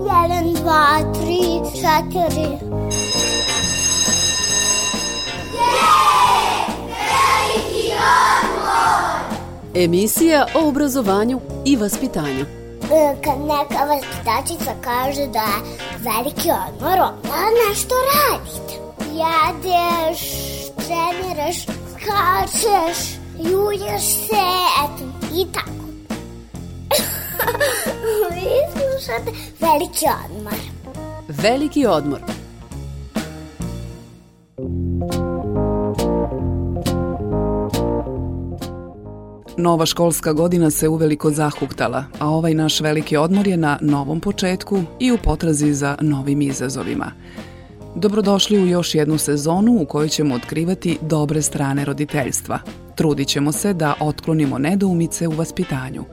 Jedan, dva, tri, četiri. Emisija o obrazovanju i vaspitanju. E, Kad neka vaspitačica kaže da je veliki odmor, onda nešto radite. Jedeš, treniraš, skačeš, julješ se, eto, i tako. Vi slušate veliki odmor. Veliki odmor. Nova školska godina se uveliko zahuktala, a ovaj naš veliki odmor je na novom početku i u potrazi za novim izazovima. Dobrodošli u još jednu sezonu u kojoj ćemo otkrivati dobre strane roditeljstva. Trudit ćemo se da otklonimo nedoumice u vaspitanju.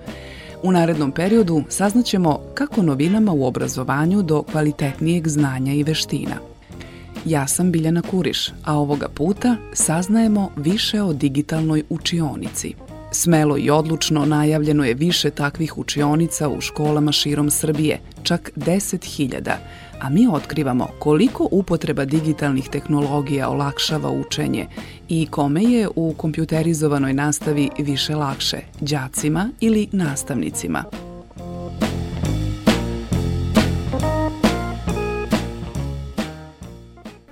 U narednom periodu saznaćemo kako novinama u obrazovanju do kvalitetnijeg znanja i veština. Ja sam Biljana Kuriš, a ovoga puta saznajemo više o digitalnoj učionici. Smelo i odlučno najavljeno je više takvih učionica u školama širom Srbije, čak 10.000, a mi otkrivamo koliko upotreba digitalnih tehnologija olakšava učenje i kome je u kompjuterizovanoj nastavi više lakše, đacima ili nastavnicima.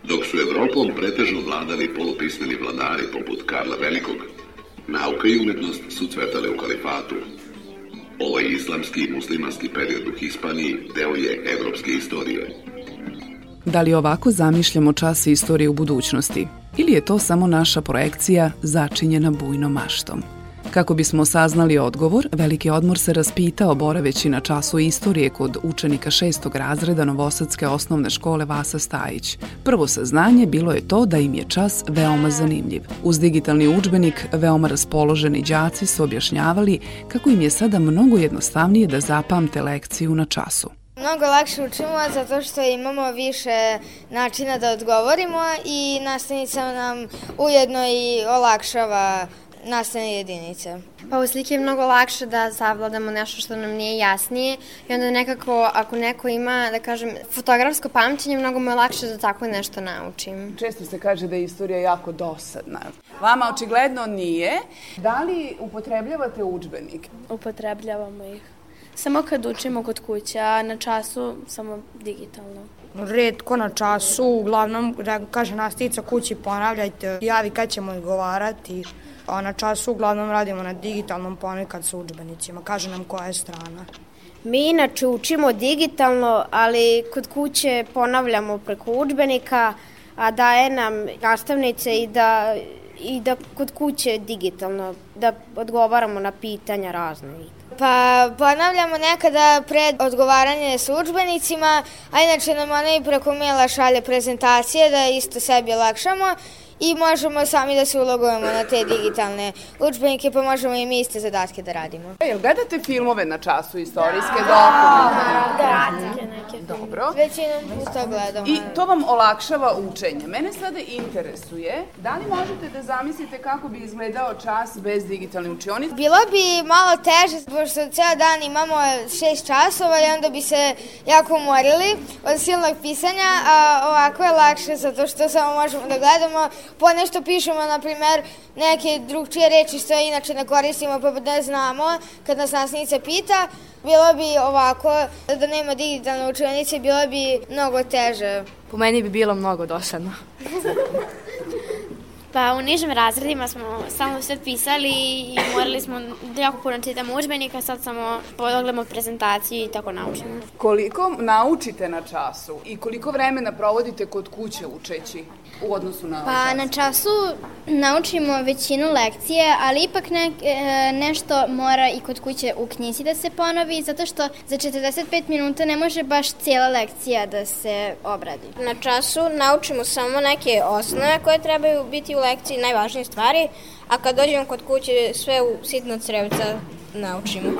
Dok su Evropom pretežno vladali polupismeni vladari poput Karla Velikog, nauka i umetnost su cvetale u kalifatu. Ovaj islamski i muslimanski period u Hispaniji deo je evropske istorije. Da li ovako zamišljamo čas istorije u budućnosti? Ili je to samo naša projekcija začinjena bujnom maštom? Kako bismo saznali odgovor, Veliki odmor se raspitao boraveći na času istorije kod učenika šestog razreda Novosadske osnovne škole Vasa Stajić. Prvo saznanje bilo je to da im je čas veoma zanimljiv. Uz digitalni učbenik, veoma raspoloženi đaci su objašnjavali kako im je sada mnogo jednostavnije da zapamte lekciju na času. Mnogo lakše učimo zato što imamo više načina da odgovorimo i nastavnica nam ujedno i olakšava nastavne jedinice. Pa u slike je mnogo lakše da savladamo nešto što nam nije jasnije i onda nekako ako neko ima, da kažem, fotografsko pamćenje, mnogo mu je lakše da tako nešto naučim. Često se kaže da je istorija jako dosadna. Vama očigledno nije. Da li upotrebljavate učbenik? Upotrebljavamo ih. Samo kad učimo kod kuće, a na času samo digitalno. Redko na času, uglavnom, da kaže nastavnica kući ponavljajte, javi kad ćemo odgovarati, a na času uglavnom radimo na digitalnom ponekad sa učbenicima, kaže nam koja je strana. Mi inače učimo digitalno, ali kod kuće ponavljamo preko učbenika, a daje nam nastavnice i da, i da kod kuće digitalno, da odgovaramo na pitanja razne. Pa ponavljamo nekada pred odgovaranje s učbenicima, a inače nam ona i preko maila šalje prezentacije da isto sebi olakšamo i možemo sami da se ulogujemo na te digitalne učbenike, pa možemo i mi iste zadatke da radimo. E, jel gledate filmove na času istorijske dokumente? Da, Dobro. većinom puta gledamo. I to vam olakšava učenje. Mene sada interesuje, da li možete da zamislite kako bi izgledao čas bez digitalne učionice? Bilo bi malo teže, pošto ceo dan imamo šest časova i onda bi se jako umorili od silnog pisanja, a ovako je lakše zato što samo možemo da gledamo, po nešto pišemo, na primer, neke drugčije reči što inače ne koristimo pa ne znamo, kad nas nastavnica pita, bilo bi ovako, da nema digitalne učionice, bilo bi mnogo teže. Po meni bi bilo mnogo dosadno. Pa u nižim razredima smo stalno sve pisali i morali smo da jako puno čitamo učbenika, sad samo pogledamo prezentaciju i tako naučimo. Koliko naučite na času i koliko vremena provodite kod kuće učeći u odnosu na Pa čas? na času naučimo većinu lekcije, ali ipak ne, e, nešto mora i kod kuće u knjizi da se ponovi, zato što za 45 minuta ne može baš cijela lekcija da se obradi. Na času naučimo samo neke osnove koje trebaju biti u lekciji, najvažnije stvari, a kad dođemo kod kuće sve u sitno crevca naučimo.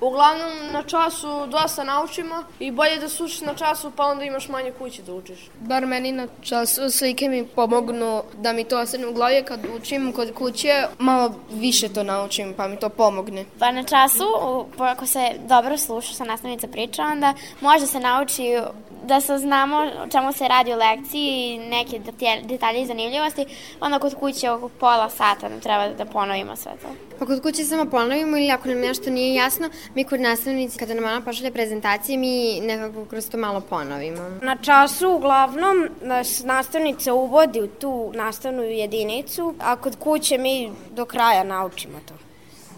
Uglavnom na času dosta naučimo i bolje da slušaš na času pa onda imaš manje kuće da učiš. Bar meni na času slike mi pomognu da mi to ostane u glavi kad učim kod kuće, malo više to naučim pa mi to pomogne. Pa na času, ako se dobro sluša sa nastavnica priča, onda može se nauči da saznamo o čemu se radi u lekciji, neke detalje i zanimljivosti, onda kod kuće oko pola sata nam treba da ponovimo sve to. Pa kod kuće samo ponovimo ili ako nam nešto nije jasno, mi kod nastavnici kada nam ona pošalje prezentacije, mi nekako kroz to malo ponovimo. Na času uglavnom nas nastavnica uvodi u tu nastavnu jedinicu, a kod kuće mi do kraja naučimo to.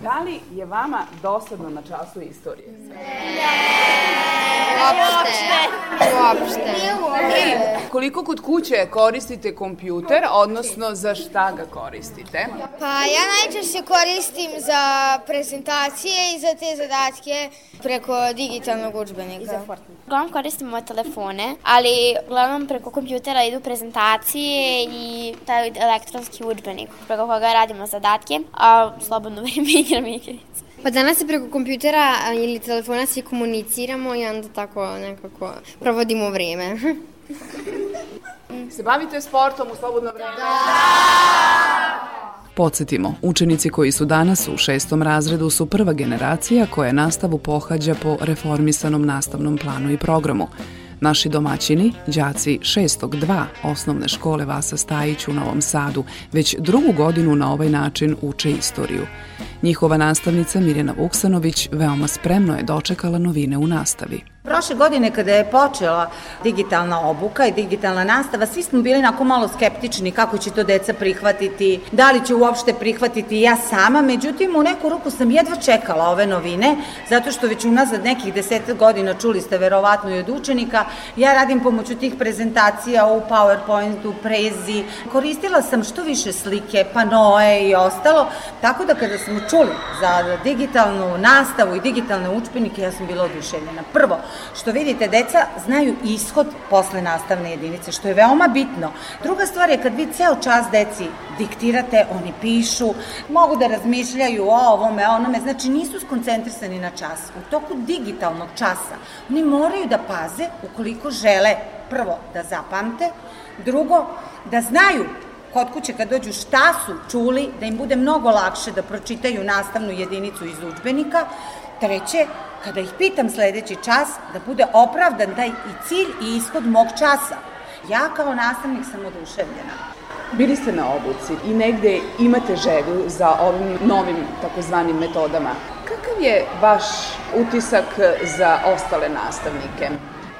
Da li je vama dosadno na času istorije? Ne. Uopšte. Uopšte. I koliko kod kuće koristite kompjuter, odnosno za šta ga koristite? Pa ja najčešće koristim za prezentacije i za te zadatke preko digitalnog učbenika. I za Fortnite. Uglavnom koristimo telefone, ali uglavnom preko kompjutera idu prezentacije i taj elektronski učbenik preko koga radimo zadatke, a slobodno vreme igram igrice. Pa danas se preko kompjutera ili telefona svi komuniciramo i onda tako nekako provodimo vreme. se bavite sportom u slobodno vreme? Da! Podsjetimo, učenici koji su danas u šestom razredu su prva generacija koja nastavu pohađa po reformisanom nastavnom planu i programu. Naši domaćini, đaci 602 osnovne škole Vasa Stajić u Novom Sadu, već drugu godinu na ovaj način uče istoriju. Njihova nastavnica Mirjana Vuksanović veoma spremno je dočekala novine u nastavi. Prošle godine kada je počela digitalna obuka i digitalna nastava, svi smo bili onako malo skeptični kako će to deca prihvatiti, da li će uopšte prihvatiti ja sama, međutim u neku ruku sam jedva čekala ove novine, zato što već unazad nekih deseta godina čuli ste verovatno i od učenika, ja radim pomoću tih prezentacija u PowerPointu, Prezi, koristila sam što više slike, panoe i ostalo, tako da kada smo čuli za digitalnu nastavu i digitalne učbenike, ja sam bila oduševljena. Prvo, što vidite, deca znaju ishod posle nastavne jedinice, što je veoma bitno. Druga stvar je kad vi ceo čas deci diktirate, oni pišu, mogu da razmišljaju o ovome, o onome, znači nisu skoncentrisani na čas. U toku digitalnog časa oni moraju da paze ukoliko žele prvo da zapamte, drugo da znaju kod kuće kad dođu šta su čuli, da im bude mnogo lakše da pročitaju nastavnu jedinicu iz učbenika. Treće, kada ih pitam sledeći čas, da bude opravdan taj i cilj i ishod mog časa. Ja kao nastavnik sam oduševljena. Bili ste na obuci i negde imate želju za ovim novim takozvanim metodama. Kakav je vaš utisak za ostale nastavnike?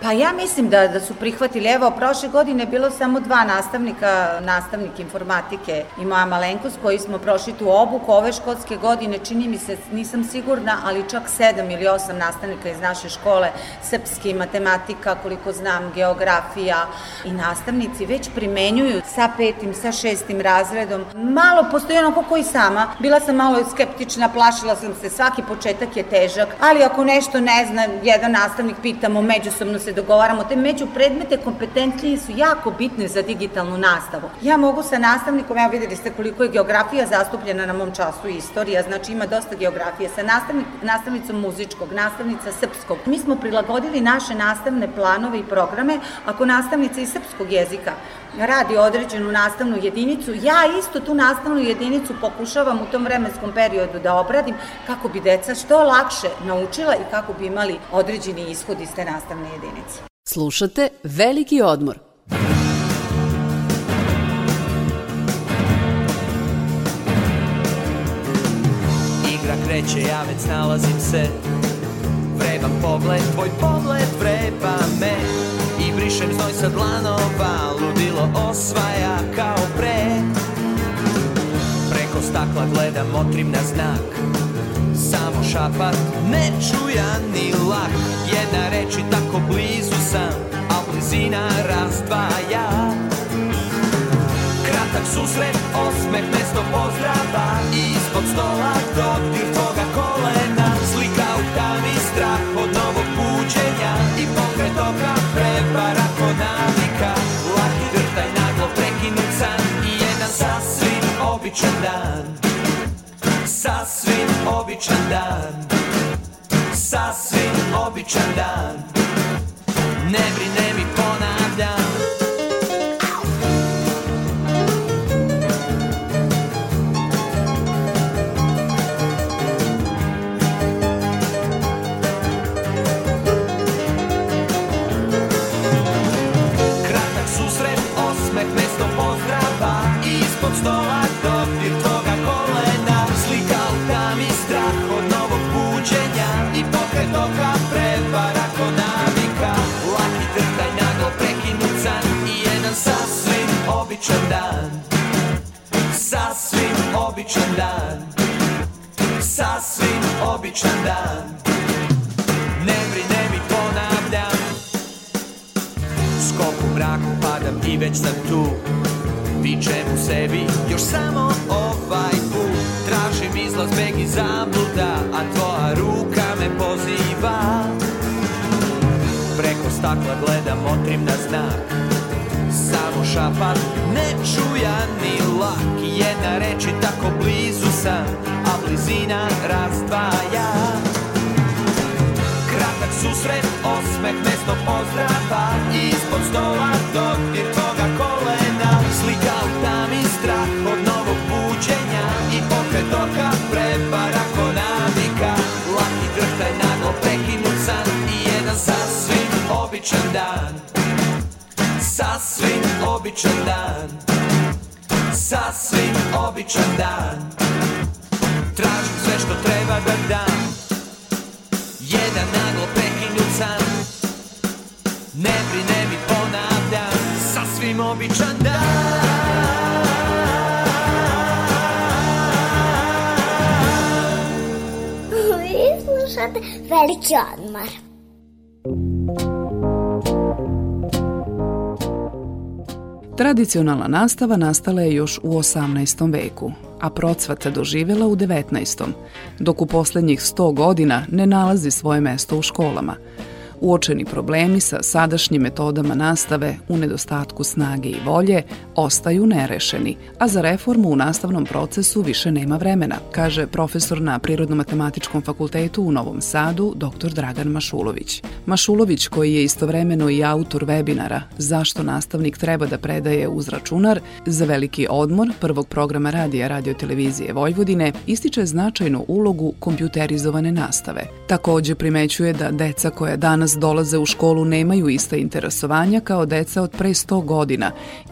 Pa ja mislim da, da su prihvatili, evo, prošle godine je bilo samo dva nastavnika, nastavnik informatike i moja malenkost koji smo prošli tu obuku. Ove školske godine, čini mi se, nisam sigurna, ali čak sedam ili osam nastavnika iz naše škole, srpski, matematika, koliko znam, geografija i nastavnici već primenjuju sa petim, sa šestim razredom. Malo postoji onako koji sama. Bila sam malo skeptična, plašila sam se, svaki početak je težak, ali ako nešto ne zna, jedan nastavnik pitamo, međusobno se dogovaramo, te međupredmete kompetencije su jako bitne za digitalnu nastavu. Ja mogu sa nastavnikom, ja videli ste koliko je geografija zastupljena na mom času istorija, znači ima dosta geografije, sa nastavnik, nastavnicom muzičkog, nastavnica srpskog. Mi smo prilagodili naše nastavne planove i programe, ako nastavnica iz srpskog jezika radi određenu nastavnu jedinicu, ja isto tu nastavnu jedinicu pokušavam u tom vremenskom periodu da obradim kako bi deca što lakše naučila i kako bi imali određeni ishod iz te nastavne jedinice. Slušate Veliki odmor. Igra kreće, ja već nalazim se Vreban pogled, tvoj pogled vreba me brišem znoj sa dlanova Ludilo osvaja kao pre. Preko stakla gledam, motrim na znak Samo šapat, ne čuja ni lak. Jedna reči tako blizu sam A blizina razdvaja. Kratak susret, osmeh, mesto pozdrava Ispod dan. Sasvim običan dan. Sasvim običan dan mraku padam i već sam tu. Vičem u sebi još samo ovaj put. Tražim izlaz beg i zabluda A tvoja ruka me poziva. Preko stakla gledam, motrim na znak. Samo šapat, ne čujan ni lak. Jedna reč i tako blizu sam A blizina razdvaja susret, osmeh, mesto pozdrava. Ispod stola dodir tvoga kolena. Slika u tami, strah od novog buđenja. I pokret oka prepara ko navika. Laki drhtaj naglo prekinut san I jedan sasvim običan dan. Sasvim običan dan. Sasvim običan dan Ne brine mi ponavljam Sasvim običan Vi slušate Veliki odmor. Tradicionalna nastava nastala je još u 18. veku, a procvata doživjela u 19. dok u posljednjih 100 godina ne nalazi svoje mesto u školama. Uočeni problemi sa sadašnjim metodama nastave u nedostatku snage i volje ostaju nerešeni, a za reformu u nastavnom procesu više nema vremena, kaže profesor na Prirodno-matematičkom fakultetu u Novom Sadu, dr. Dragan Mašulović. Mašulović, koji je istovremeno i autor webinara Zašto nastavnik treba da predaje uz računar, za veliki odmor prvog programa radija radiotelevizije Vojvodine ističe značajnu ulogu kompjuterizovane nastave. Takođe primećuje da deca koja danas dolaze u školu nemaju ista interesovanja kao deca od pre 100 godina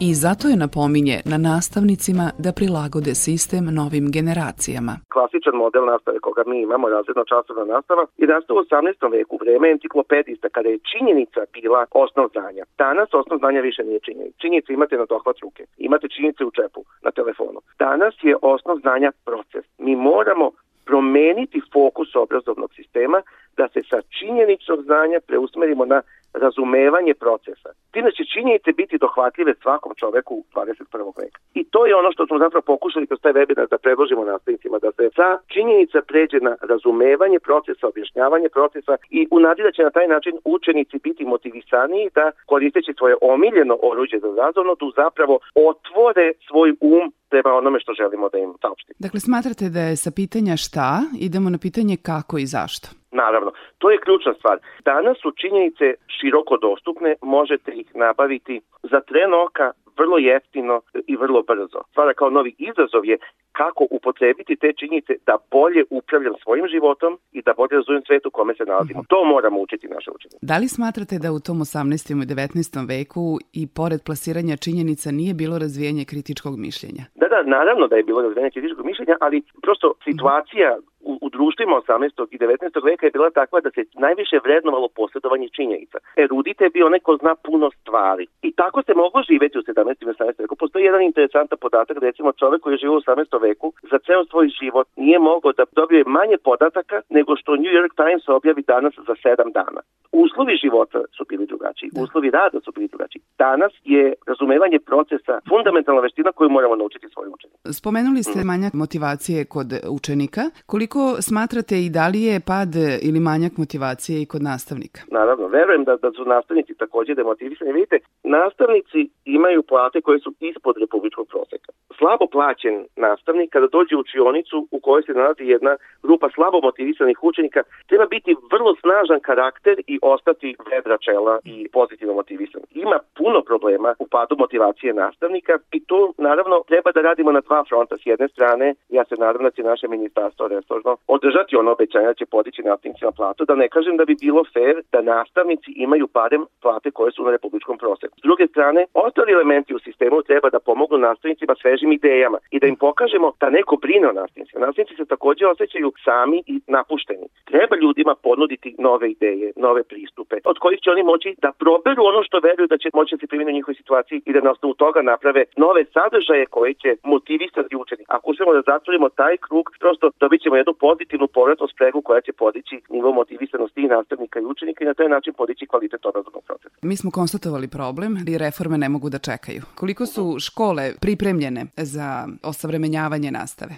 i zato je napominje na nastavnicima da prilagode sistem novim generacijama. klasičan model nastave koga mi imamo, razredno časovna nastava, je nastao u 18. veku, vreme enciklopedista, kada je činjenica bila osnov znanja. Danas osnov znanja više nije činjenica. Činjenice imate na dohvat ruke, imate činjenice u čepu, na telefonu. Danas je osnov znanja proces. Mi moramo promeniti fokus obrazovnog sistema da se sa činjenicog znanja preusmerimo na razumevanje procesa. Time će činjenice biti dohvatljive svakom čoveku u 21. veka. I to je ono što smo zapravo pokušali kroz taj webinar da predložimo nastavnicima, da se sa činjenica pređe na razumevanje procesa, objašnjavanje procesa i u nadi da će na taj način učenici biti motivisaniji da koristeći svoje omiljeno oruđe za razovnotu zapravo otvore svoj um prema onome što želimo da im saopštimo. Dakle, smatrate da je sa pitanja šta idemo na pitanje kako i zašto? Naravno, to je ključna stvar. Danas su činjenice široko dostupne, možete ih nabaviti za tren oka vrlo jeftino i vrlo brzo. Stvara kao novi izazov je kako upotrebiti te činjenice da bolje upravljam svojim životom i da bolje razumem svet u kome se nalazimo. To moramo učiti naše učenike. Da li smatrate da u tom 18. i 19. veku i pored plasiranja činjenica nije bilo razvijenje kritičkog mišljenja? Da, da, naravno da je bilo razvijenje kritičkog mišljenja, ali prosto situacija u, u društvima 18. i 19. veka je bila takva da se najviše vrednovalo posjedovanje činjenica. Erudite je bio neko zna puno stvari. I tako se moglo živeti u 17. i 18. veku. Postoji jedan interesantan podatak, recimo čovek koji je živio u 18. veku, za ceo svoj život nije mogao da dobije manje podataka nego što New York Times objavi danas za 7 dana. Uslovi života su bili drugačiji, da. uslovi rada su bili drugačiji. Danas je razumevanje procesa fundamentalna veština koju moramo naučiti svojim učenicima. Spomenuli ste mm. manjak motivacije kod učenika. Koliko smatrate i da li je pad ili manjak motivacije i kod nastavnika? Naravno, verujem da, da su nastavnici takođe demotivisani. Vidite, nastavnici imaju plate koje su ispod republičkog proseka. Slabo plaćen nastavnik kada dođe u učionicu u kojoj se nalazi jedna grupa slabo motivisanih učenika, treba biti vrlo snažan karakter i ostati vedra čela i pozitivno motivisan. Ima puno problema u padu motivacije nastavnika i tu naravno treba da radimo na dva fronta. S jedne strane, ja se nadam da će naše ministarstvo resorno održati ono obećanje da će podići nastavnicima platu, da ne kažem da bi bilo fair da nastavnici imaju barem plate koje su na republičkom proseku. S druge strane, ostali elementi u sistemu treba da pomognu nastavnicima svežim idejama i da im pokažemo da neko brine o nastavnicima. Nastavnici se takođe osjećaju sami i napušteni. Treba ljudima ponuditi nove ideje, nove pristupe, od kojih će oni moći da proberu ono što veruju da će moći da se primjene u njihovoj situaciji i da na osnovu toga naprave nove sadržaje koje će motivisati učenika. Ako uspemo da zatvorimo taj krug, prosto dobit ćemo jednu pozitivnu povratnu spregu koja će podići nivo motivisanosti i nastavnika i učenika i na taj način podići kvalitet obrazovnog procesa. Mi smo konstatovali problem i reforme ne mogu da čekaju. Koliko su škole pripremljene za osavremenjavanje nastave?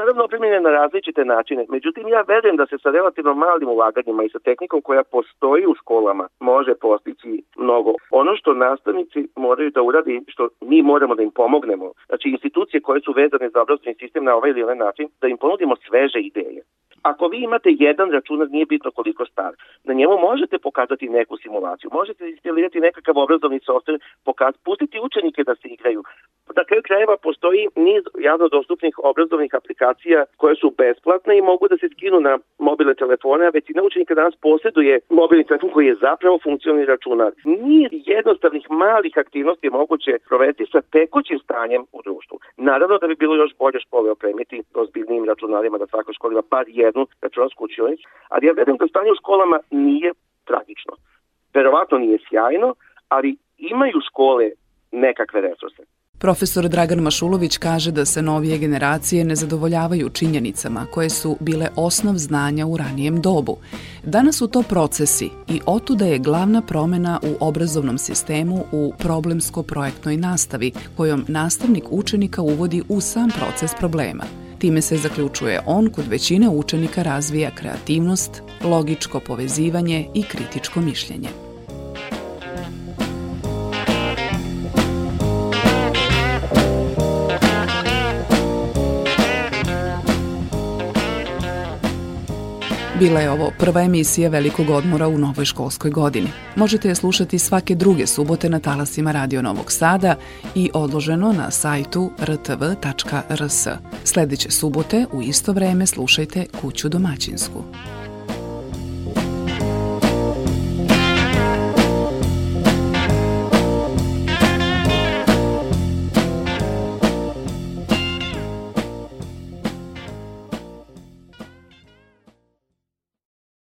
Naravno opremljene na različite načine. Međutim, ja verujem da se sa relativno malim ulaganjima i sa tehnikom koja postoji u školama može postići mnogo. Ono što nastavnici moraju da uradi, što mi moramo da im pomognemo, znači institucije koje su vezane za obrazovni sistem na ovaj ili onaj način, da im ponudimo sveže ideje. Ako vi imate jedan računar, nije bitno koliko star, na njemu možete pokazati neku simulaciju, možete instalirati nekakav obrazovni software, pokaz, pustiti učenike da se igraju. Krajeva postoji niz javno dostupnih obrazovnih aplikacija koje su besplatne i mogu da se skinu na mobilne telefone, a većina učenika danas posjeduje mobilni telefon koji je zapravo funkcionalni računar. Niz jednostavnih malih aktivnosti moguće provesti sa tekućim stanjem u društvu. Naravno da bi bilo još bolje škole opremiti ozbiljnim računarima da svaka škola ima bar jednu računarsku učionicu, ali ja verujem da stanje u školama nije tragično. Verovatno nije sjajno, ali imaju škole nekakve resurse. Profesor Dragan Mašulović kaže da se novije generacije ne zadovoljavaju činjenicama koje su bile osnov znanja u ranijem dobu. Danas su to procesi i otuda je glavna promena u obrazovnom sistemu u problemsko-projektnoj nastavi kojom nastavnik učenika uvodi u sam proces problema. Time se zaključuje on kod većine učenika razvija kreativnost, logičko povezivanje i kritičko mišljenje. Bila je ovo prva emisija Velikog odmora u novoj školskoj godini. Možete je slušati svake druge subote na talasima Radio Novog Sada i odloženo na sajtu rtv.rs. Sledeće subote u isto vreme slušajte Kuću domaćinsku.